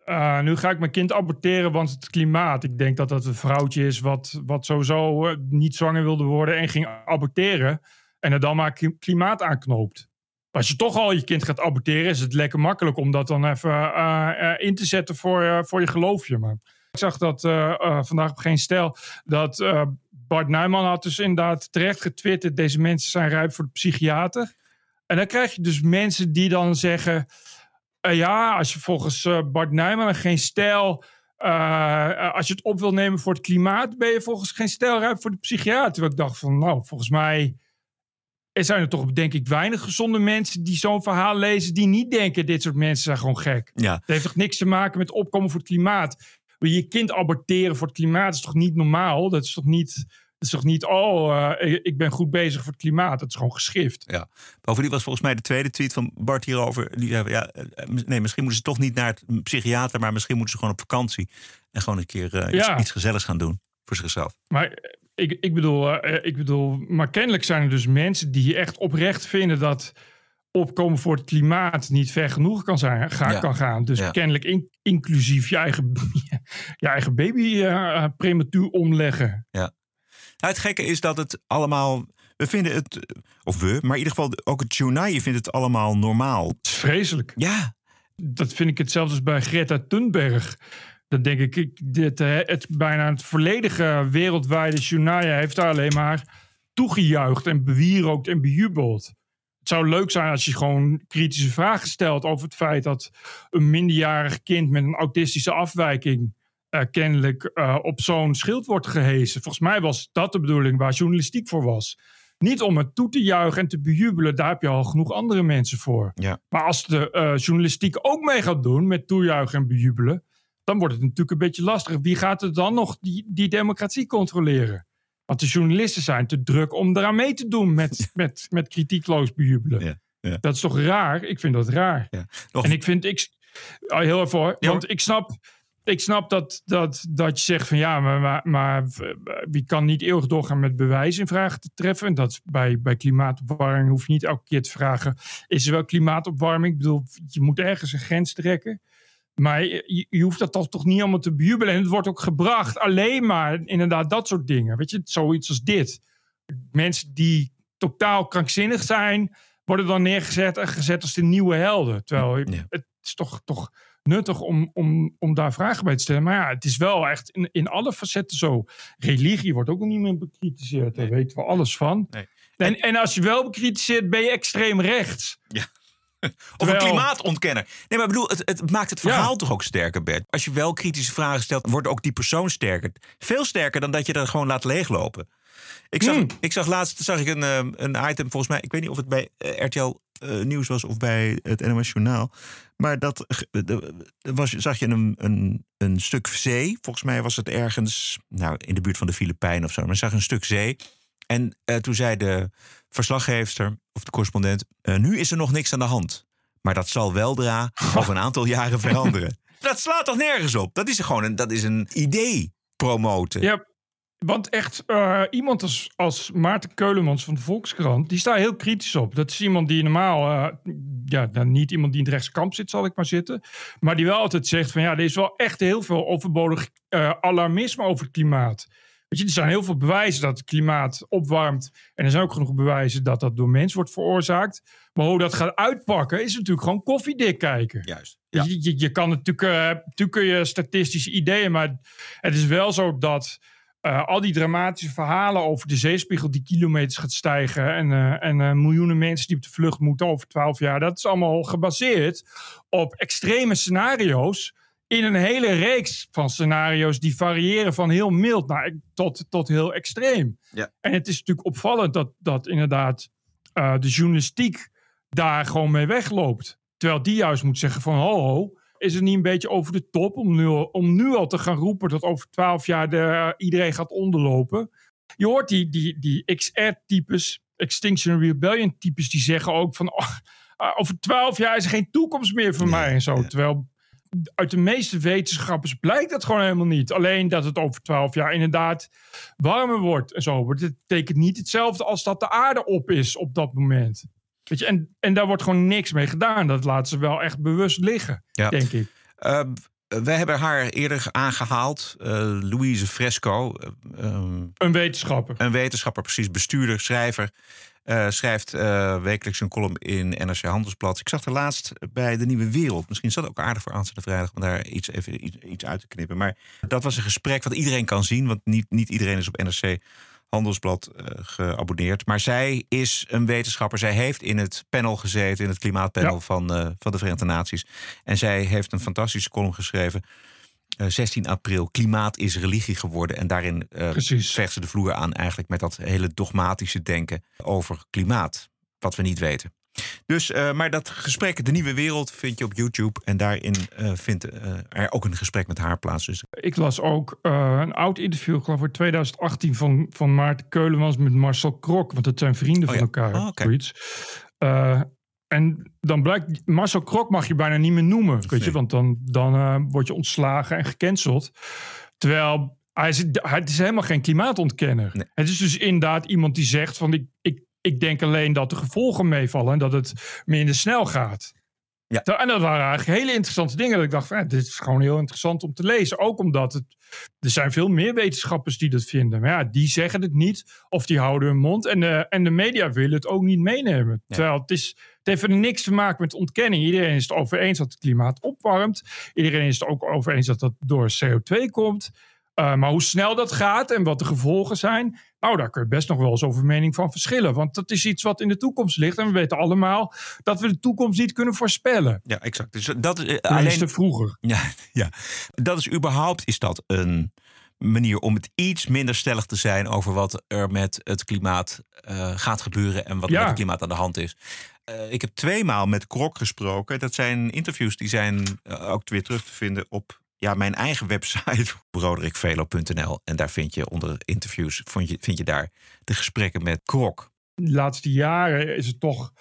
Uh, nu ga ik mijn kind aborteren, want het klimaat. Ik denk dat dat een vrouwtje is wat, wat sowieso eh, niet zwanger wilde worden en ging aborteren. En er dan maar kli- klimaat aanknoopt. Als je toch al je kind gaat aborteren, is het lekker makkelijk om dat dan even eh, eh, in te zetten voor, voor je geloofje. Maar ik zag dat eh, eh, vandaag op geen stijl dat eh, Bart Nijman had dus inderdaad terecht getwitterd. Deze mensen zijn rijp voor de psychiater. En dan krijg je dus mensen die dan zeggen... eh, ja, als je volgens eh, Bart Nijman geen stijl... eh, als je het op wil nemen voor het klimaat... ben je volgens geen stijl voor de psychiater. Terwijl ik dacht van, nou, volgens mij... Er zijn er toch, denk ik, weinig gezonde mensen die zo'n verhaal lezen... die niet denken, dit soort mensen zijn gewoon gek. Ja, Het heeft toch niks te maken met opkomen voor het klimaat. Wil je je kind aborteren voor het klimaat is toch niet normaal? Dat is toch niet, is toch niet oh, eh, ik- ben goed bezig voor het klimaat. Dat is gewoon geschift. Ja. Bovendien was volgens mij de tweede tweet van Bart hierover. Die zei, ja, eh, nee, misschien moeten ze toch niet naar het psychiater, maar misschien moeten ze gewoon op vakantie. En gewoon een keer eh, iets, Ja. iets gezelligs gaan doen voor zichzelf. Maar eh, ik, ik, bedoel, eh, ik bedoel, maar kennelijk zijn er dus mensen die echt oprecht vinden dat opkomen voor het klimaat niet ver genoeg kan, zijn, ga, Ja. kan gaan. Dus Ja. kennelijk in- inclusief je eigen, je eigen baby eh, prematuur omleggen. Nou, het gekke is dat het allemaal. We vinden het, of we, maar in ieder geval ook het journaal vindt het allemaal normaal. Het is vreselijk. Ja, dat vind ik hetzelfde als bij Greta Thunberg. Dan denk ik, dit, het, bijna het volledige wereldwijde journaal heeft daar alleen maar toegejuicht en bewierookt en bejubeld. Het zou leuk zijn als je gewoon kritische vragen stelt over het feit dat een minderjarig kind met een autistische afwijking eh, kennelijk eh, op zo'n schild wordt gehezen. Volgens mij was dat de bedoeling waar journalistiek voor was. Niet om het toe te juichen en te bejubelen, daar heb je al genoeg andere mensen voor. ja. Maar als de eh, journalistiek ook mee gaat doen met toejuichen en bejubelen, dan wordt het natuurlijk een beetje lastig. Wie gaat er dan nog die, die democratie controleren? Want de journalisten zijn te druk om eraan mee te doen met, met, met kritiekloos bejubelen. Ja. Dat is toch raar? Ik vind dat raar. Nog, En ik vind, ik, oh, heel even hoor, want ik snap, ik snap dat, dat, dat je zegt van ja, maar, maar, maar wie kan niet eeuwig doorgaan met bewijs in vraag te treffen? En dat bij, bij klimaatopwarming hoef je niet elke keer te vragen, is er wel klimaatopwarming? Ik bedoel, je moet ergens een grens trekken. Maar je, je hoeft dat toch, toch niet allemaal te bejubelen. En het wordt ook gebracht alleen maar inderdaad dat soort dingen. Weet je, zoiets als dit. Mensen die totaal krankzinnig zijn, worden dan neergezet en gezet als de nieuwe helden. Terwijl het is toch, toch nuttig om, om, om daar vragen bij te stellen. Maar ja, het is wel echt in, in alle facetten zo. Religie wordt ook nog niet meer bekritiseerd. Daar weten we alles van. Nee. En, en als je wel bekritiseert, ben je extreem rechts. of een klimaatontkenner. Nee, maar ik bedoel, het, het maakt het Ja. verhaal toch ook sterker, Bert. Als je wel kritische vragen stelt, wordt ook die persoon sterker. Veel sterker dan dat je dat gewoon laat leeglopen. Ik zag, Hmm. ik zag laatst zag ik een, eh, een item, volgens mij, ik weet niet of het bij eh, RTL eh, Nieuws was of bij het NOS Journaal. Maar dat was, zag je een, een, een stuk zee. Volgens mij was het ergens nou, in de buurt van de Filipijnen of zo. Maar je zag een stuk zee. En eh, toen zei de verslaggeefster of de correspondent... eh, nu is er nog niks aan de hand. Maar dat zal weldra over een aantal jaren veranderen. Dat slaat toch nergens op? Dat is gewoon een, dat is een idee promoten. Ja, want echt, eh, iemand als, als Maarten Keulemans van de Volkskrant, die staat heel kritisch op. Dat is iemand die normaal, eh, ja, dan niet iemand die in het rechtse kamp zit, zal ik maar zitten. Maar die wel altijd zegt van ja, er is wel echt heel veel overbodig eh, alarmisme over het klimaat. Weet je, er zijn heel veel bewijzen dat het klimaat opwarmt. En er zijn ook genoeg bewijzen dat dat door mens wordt veroorzaakt. Maar hoe dat gaat uitpakken, is natuurlijk gewoon koffiedik kijken. Juist. Je, je, je kan natuurlijk, natuurlijk kun je statistische ideeën, maar het is wel zo dat eh, al die dramatische verhalen over de zeespiegel die kilometers gaat stijgen. En, eh, en eh, miljoenen mensen die op de vlucht moeten over twaalf jaar. Dat is allemaal gebaseerd op extreme scenario's. In een hele reeks van scenario's die variëren van heel mild naar, tot, tot heel extreem. Ja. En het is natuurlijk opvallend dat, dat inderdaad de journalistiek daar gewoon mee wegloopt. Terwijl die juist moet zeggen van ho ho, is het niet een beetje over de top om nu, al- om nu al te gaan roepen dat over twaalf jaar de, iedereen gaat onderlopen. Je hoort die, die, die XR-types, Extinction Rebellion types, die zeggen ook van oh, over twaalf jaar is er geen toekomst meer voor mij en zo. Terwijl uit de meeste wetenschappers blijkt dat gewoon helemaal niet. Alleen dat het over twaalf jaar inderdaad warmer wordt en zo. Maar dit betekent niet hetzelfde als dat de aarde op is op dat moment. Weet je, en, en daar wordt gewoon niks mee gedaan. Dat laten ze wel echt bewust liggen, Ja. denk ik. Uh, wij hebben haar eerder aangehaald, uh, Louise Fresco. Uh, um, Een wetenschapper. Een wetenschapper, precies. Bestuurder, schrijver. Uh, schrijft wekelijks een column in NRC Handelsblad. Ik zag er laatst bij De Nieuwe Wereld. Misschien is dat ook aardig voor aanstaande vrijdag om daar iets, even iets, iets uit te knippen. Maar dat was een gesprek wat iedereen kan zien. Want niet, niet iedereen is op NRC Handelsblad uh, geabonneerd. Maar zij is een wetenschapper. Zij heeft in het panel gezeten, in het klimaatpanel ja. van, uh, van de Verenigde Naties. En zij heeft een fantastische column geschreven. Uh, 16 april, klimaat is religie geworden. En daarin vecht ze de vloer aan eigenlijk met dat hele dogmatische denken over klimaat. Wat we niet weten. Dus, uh, maar dat gesprek, De Nieuwe Wereld, vind je op YouTube. En daarin uh, vindt uh, er ook een gesprek met haar plaats. Dus. Ik las ook een oud interview, ik geloof voor 2018, van, van Maarten Keulemans met Marcel Krok. Want het zijn vrienden oh, van ja. elkaar. Oh, okay. en dan blijkt, Marcel Krok mag je bijna niet meer noemen. Weet Nee. je, want dan, dan word je ontslagen en gecanceld. Terwijl hij is, hij is helemaal geen klimaatontkenner. Nee. Het is dus inderdaad iemand die zegt van ik, ik, ik denk alleen dat de gevolgen meevallen en dat het minder snel gaat. Ja. En dat waren eigenlijk hele interessante dingen. Dat ik dacht, van, ja, dit is gewoon heel interessant om te lezen. Ook omdat het, er zijn veel meer wetenschappers die dat vinden. Maar ja, die zeggen het niet of die houden hun mond. En de, en de media willen het ook niet meenemen. Ja. Terwijl het, is, het heeft er niks te maken met ontkenning. Iedereen is het over eens dat het klimaat opwarmt. Iedereen is het ook over eens dat dat door CO2 komt. Uh, maar hoe snel dat gaat en wat de gevolgen zijn, nou, daar kun je best nog wel eens over mening van verschillen. Want dat is iets wat in de toekomst ligt. En we weten allemaal dat we de toekomst niet kunnen voorspellen. Ja, exact. Dus dat is uh, alleen vroeger. Ja, ja, dat is überhaupt is dat een manier om het iets minder stellig te zijn over wat er met het klimaat uh, gaat gebeuren en wat er Ja. met het klimaat aan de hand is. Uh, ik heb tweemaal met Krok gesproken. Dat zijn interviews die zijn uh, ook weer terug te vinden op ja, mijn eigen website, broderikvelo.nl. En daar vind je onder interviews, vind je, vind je daar de gesprekken met Krok. De laatste jaren is het toch,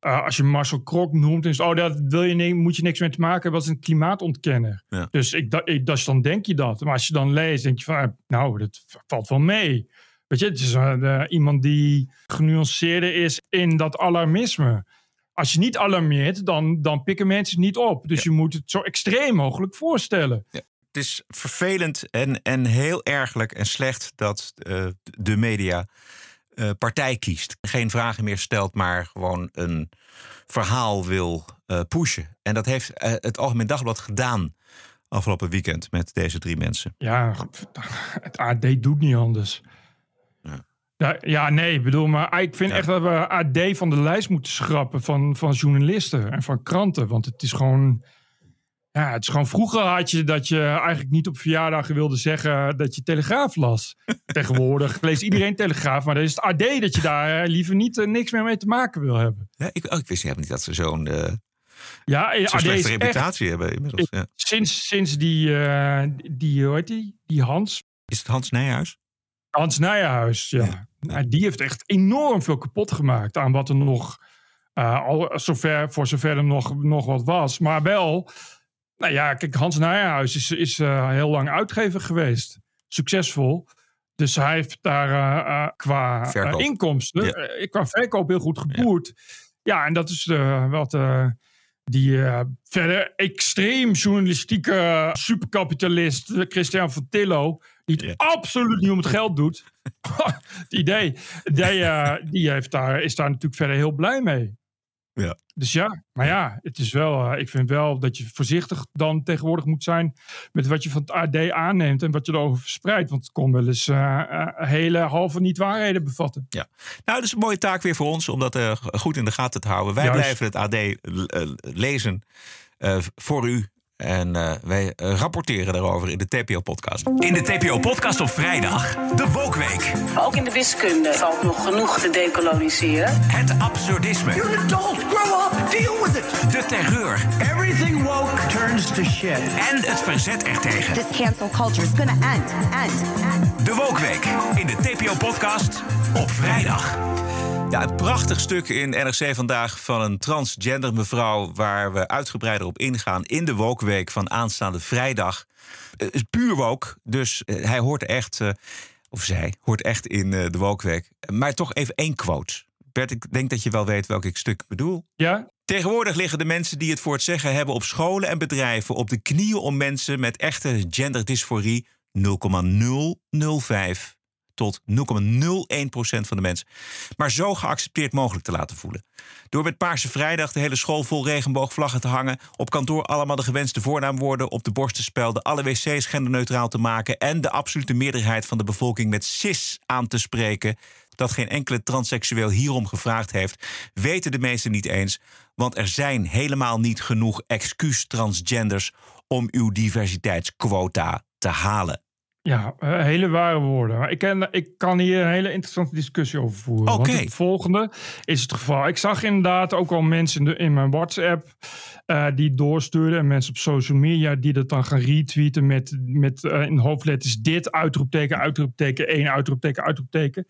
uh, als je Marcel Krok noemt, is oh, dat wil je niet, moet je niks mee te maken hebben als een klimaatontkenner. Ja. Dus ik, dat, ik, dus dan denk je dat. Maar als je dan leest, denk je van, eh, nou, dat valt wel mee. Weet je, het is uh, iemand die genuanceerder is in dat alarmisme. Als je niet alarmeert, dan, dan pikken mensen het niet op. Dus Ja. je moet het zo extreem mogelijk voorstellen. Ja. Het is vervelend en, en heel ergelijk en slecht dat uh, de media uh, partij kiest. Geen vragen meer stelt, maar gewoon een verhaal wil uh, pushen. En dat heeft het Algemeen Dagblad gedaan afgelopen weekend met deze drie mensen. Ja, het AD doet niet anders. Ja. Ja, ja, nee, ik bedoel, maar ik vind Ja. echt dat we AD van de lijst moeten schrappen van, van journalisten en van kranten. Want het is gewoon. Ja, het is gewoon vroeger had je dat je eigenlijk niet op verjaardagen wilde zeggen dat je Telegraaf las. Tegenwoordig leest iedereen Telegraaf, maar dan is het AD dat je daar eh, liever niet eh, niks meer mee te maken wil hebben. Ja, ik, oh, ik wist helemaal niet dat ze zo'n uh, Ja, eh, AD slechte echt, reputatie hebben inmiddels. Ja. sinds, sinds die, die, hoe heet die? Die Hans, Is het Hans Nijhuis? Hans Nijenhuis, ja. Nou, die heeft echt enorm veel kapot gemaakt aan wat er nog, uh, al zover, voor zover er nog, nog wat was. Maar wel, nou ja, kijk, Hans Nijenhuis is, is uh, heel lang uitgever geweest. Succesvol. Dus hij heeft daar uh, qua inkomsten, Ja. qua verkoop heel goed geboerd. Ja, ja en dat is wat die verder extreem journalistieke superkapitalist Christian van Tillo die het absoluut niet om het geld doet. het idee. Die, uh, die heeft daar, is daar natuurlijk verder heel blij mee. Ja. Dus ja, maar ja, het is wel, eh, ik vind wel dat je voorzichtig dan tegenwoordig moet zijn met wat je van het AD aanneemt en wat je erover verspreidt. Want het kon wel eens eh, eh, hele halve niet-waarheden bevatten. Ja. Nou, dat is een mooie taak weer voor ons om dat eh, goed in de gaten te houden. Wij Juist. blijven het AD eh, lezen eh, voor u. En eh, wij eh, rapporteren daarover in de TPO-podcast. In de TPO-podcast op vrijdag, de Wokweek. Ook in de wiskunde valt nog genoeg te decoloniseren. Het absurdisme. You're an adult. Grow up. Deal with it. De terreur. Everything woke turns to shit. En het verzet ertegen. This cancel culture is gonna end, end, end. De Wokweek in de TPO-podcast op vrijdag. Ja, een prachtig stuk in NRC vandaag van een transgender mevrouw... waar we uitgebreider op ingaan in de Wokweek van aanstaande vrijdag. Eh, Het is puur woke, dus eh, hij hoort echt... eh, of zij hoort echt in de Wokweek. Maar toch even één quote. Bert, ik denk dat je wel weet welk ik stuk bedoel. Ja, Tegenwoordig liggen de mensen die het voor het zeggen hebben op scholen en bedrijven op de knieën om mensen met echte genderdysforie 0,005 tot 0,01% van de mensen maar zo geaccepteerd mogelijk te laten voelen. Door met Paarse Vrijdag de hele school vol regenboogvlaggen te hangen, op kantoor allemaal de gewenste voornaamwoorden op de borst te spelden, alle wc's genderneutraal te maken en de absolute meerderheid van de bevolking met cis aan te spreken, dat geen enkele transseksueel hierom gevraagd heeft, weten de meesten niet eens. Want er zijn helemaal niet genoeg excuus transgenders om uw diversiteitsquota te halen. Ja eh, hele ware woorden. Maar ik, ken, ik kan hier een hele interessante discussie over voeren. Want het volgende is het geval. Ik zag inderdaad ook al mensen in, in mijn WhatsApp eh, die doorstuurden. En mensen op social media die dat dan gaan retweeten met, met eh, in hoofdletters dit, uitroepteken, uitroepteken, één, uitroepteken, uitroepteken.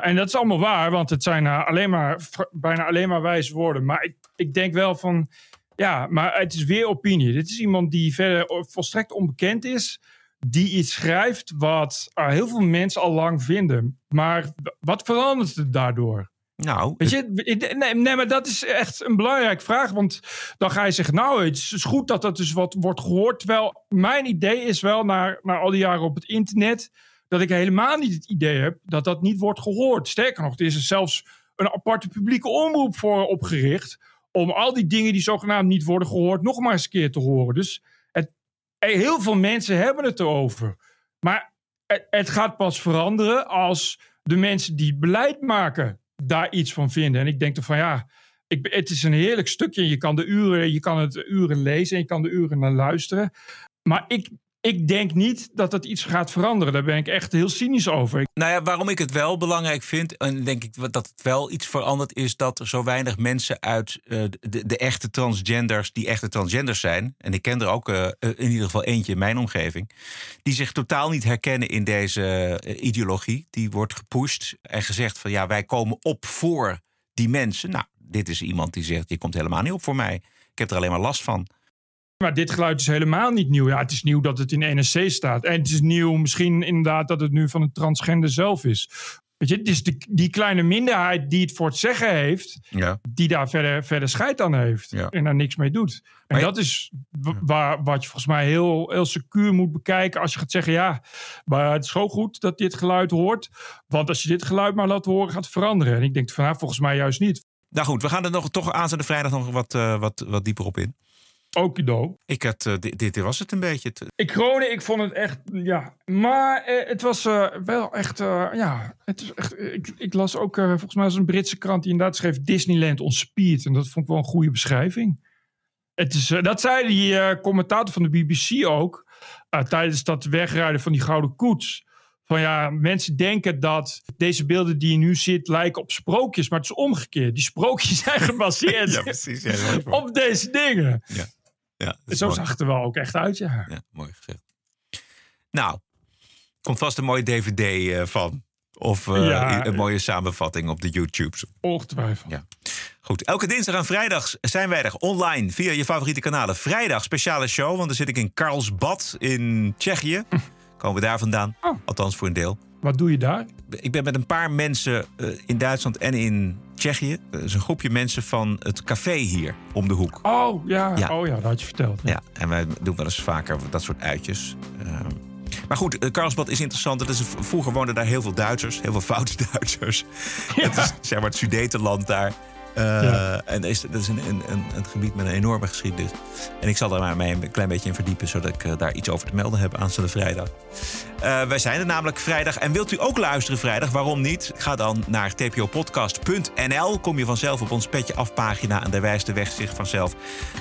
En dat is allemaal waar, want het zijn alleen maar, bijna alleen maar wijze woorden. Maar ik, ik denk wel van, ja, maar het is weer opinie. Dit is iemand die verder volstrekt onbekend is die iets schrijft wat eh, heel veel mensen al lang vinden. Maar wat verandert het daardoor? Nou, Weet je, nee, nee, maar dat is echt een belangrijke vraag. Want dan ga je zeggen, nou, het is goed dat dat dus wat wordt gehoord. Terwijl mijn idee is wel, na, na al die jaren op het internet, dat ik helemaal niet het idee heb dat dat niet wordt gehoord. Sterker nog, er is er zelfs een aparte publieke omroep voor opgericht. Om al die dingen die zogenaamd niet worden gehoord, nog maar eens een keer te horen. Dus heel veel mensen hebben het erover. Maar het, gaat pas veranderen als de mensen die beleid maken daar iets van vinden. En ik denk dan van ja, ik, het is een heerlijk stukje. Je kan, de uren, je kan het uren lezen en je kan de uren naar luisteren. Maar ik, ik denk niet dat dat iets gaat veranderen. Daar ben ik echt heel cynisch over. Nou ja, waarom ik het wel belangrijk vind, en denk ik dat het wel iets verandert, is dat er zo weinig mensen uit eh, de, de echte transgenders, die echte transgenders zijn, en ik ken er ook eh, in ieder geval eentje in mijn omgeving, die zich totaal niet herkennen in deze eh, ideologie. Die wordt gepusht en gezegd van ja, wij komen op voor die mensen. Nou, dit is iemand die zegt, je komt helemaal niet op voor mij. Ik heb er alleen maar last van. Maar dit geluid is helemaal niet nieuw. Ja, het is nieuw dat het in NSC staat. En het is nieuw misschien inderdaad dat het nu van een transgender zelf is. Weet je, het is de, die kleine minderheid die het voor het zeggen heeft, Ja. die daar verder, verder scheid aan heeft. Ja. En daar niks mee doet. En je- dat is waar, wat je volgens mij heel, heel secuur moet bekijken. Als je gaat zeggen, ja, maar het is gewoon goed dat dit geluid hoort. Want als je dit geluid maar laat horen, gaat het veranderen. En ik denk van, nou, volgens mij juist niet. Nou goed, we gaan er nog toch aanstaande vrijdag nog wat, eh, wat, wat dieper op in. Okido. Ik had, eh, dit, dit was het een beetje. Ik Groningen, ik vond het echt, ja. Maar eh, het was eh, wel echt, ja. Het is echt, ik, ik las ook, volgens mij was een Britse krant die inderdaad schreef Disneyland on Speed. En dat vond ik wel een goede beschrijving. Het is, dat zei die commentator van de BBC ook. tijdens dat wegrijden van die gouden koets. Van ja, mensen denken dat deze beelden die je nu ziet lijken op sprookjes. Maar het is omgekeerd. Die sprookjes zijn gebaseerd precies. Ja, op deze dingen. Ja, is Zo mooi. zag het er wel ook echt uit, ja. Ja, mooi gezegd. Nou, komt vast een mooie DVD eh, van. Of eh, Ja. een mooie samenvatting op de YouTubes. Ongetwijfeld. Ja. Goed, elke dinsdag en vrijdag zijn wij er online via je favoriete kanalen. Vrijdag speciale show, want dan zit ik in Karlsbad in Tsjechië. Komen we daar vandaan, Oh. althans voor een deel. Wat doe je daar? Ik ben met een paar mensen eh, in Duitsland en in Tsjechië. Dat is een groepje mensen van het café hier om de hoek. Oh ja, Ja. Oh, ja dat had je verteld. Ja, en wij doen wel eens vaker dat soort uitjes. Ehm, maar goed, eh, Karlsbad is interessant. Is, vroeger woonden daar heel veel Duitsers, heel veel foute Duitsers. Het is zeg maar het Sudetenland daar. Eh. En dat is, dat is een, een, een, gebied met een enorme geschiedenis. En ik zal daar maar mee een klein beetje in verdiepen, zodat ik eh, daar iets over te melden heb aanstaande vrijdag. Eh, wij zijn er namelijk vrijdag. En wilt u ook luisteren vrijdag? Waarom niet? Ga dan naar tpopodcast.nl. Kom je vanzelf op ons petje af pagina. En daar wijst de weg zich vanzelf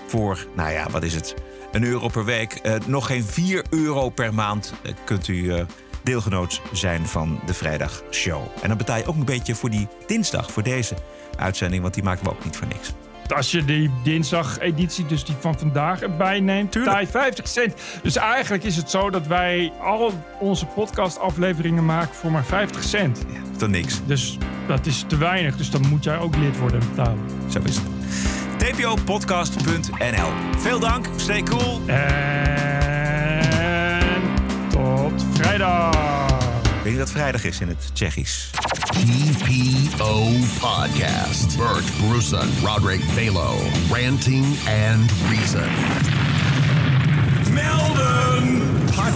voor, nou ja, wat is het? Een euro per week. Nog geen 4 euro per maand kunt u deelgenoot zijn van de vrijdagshow. En dan betaal je ook een beetje voor die dinsdag, voor deze uitzending. Want die maken we ook niet voor niks. Als je die dinsdag-editie, dus die van vandaag, erbij neemt, je 50 cent. Dus eigenlijk is het zo dat wij al onze podcast-afleveringen maken voor maar 50 cent. Ja, dat is niks. Dus dat is te weinig. Dus dan moet jij ook lid worden en betalen. Zo is het. tpopodcast.nl. Veel dank. Stay cool. En tot vrijdag. Weet je dat vrijdag is in het Tsjechisch? TPO Podcast. Bert Brussen, Roderick Balo, Ranting and Reason.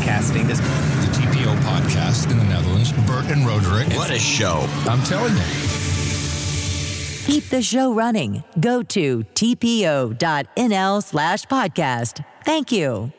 podcasting this The TPO podcast in the Netherlands. Bert and Roderick. What a show. I'm telling you. Keep the show running. Go to tpo.nl slash podcast. Thank you.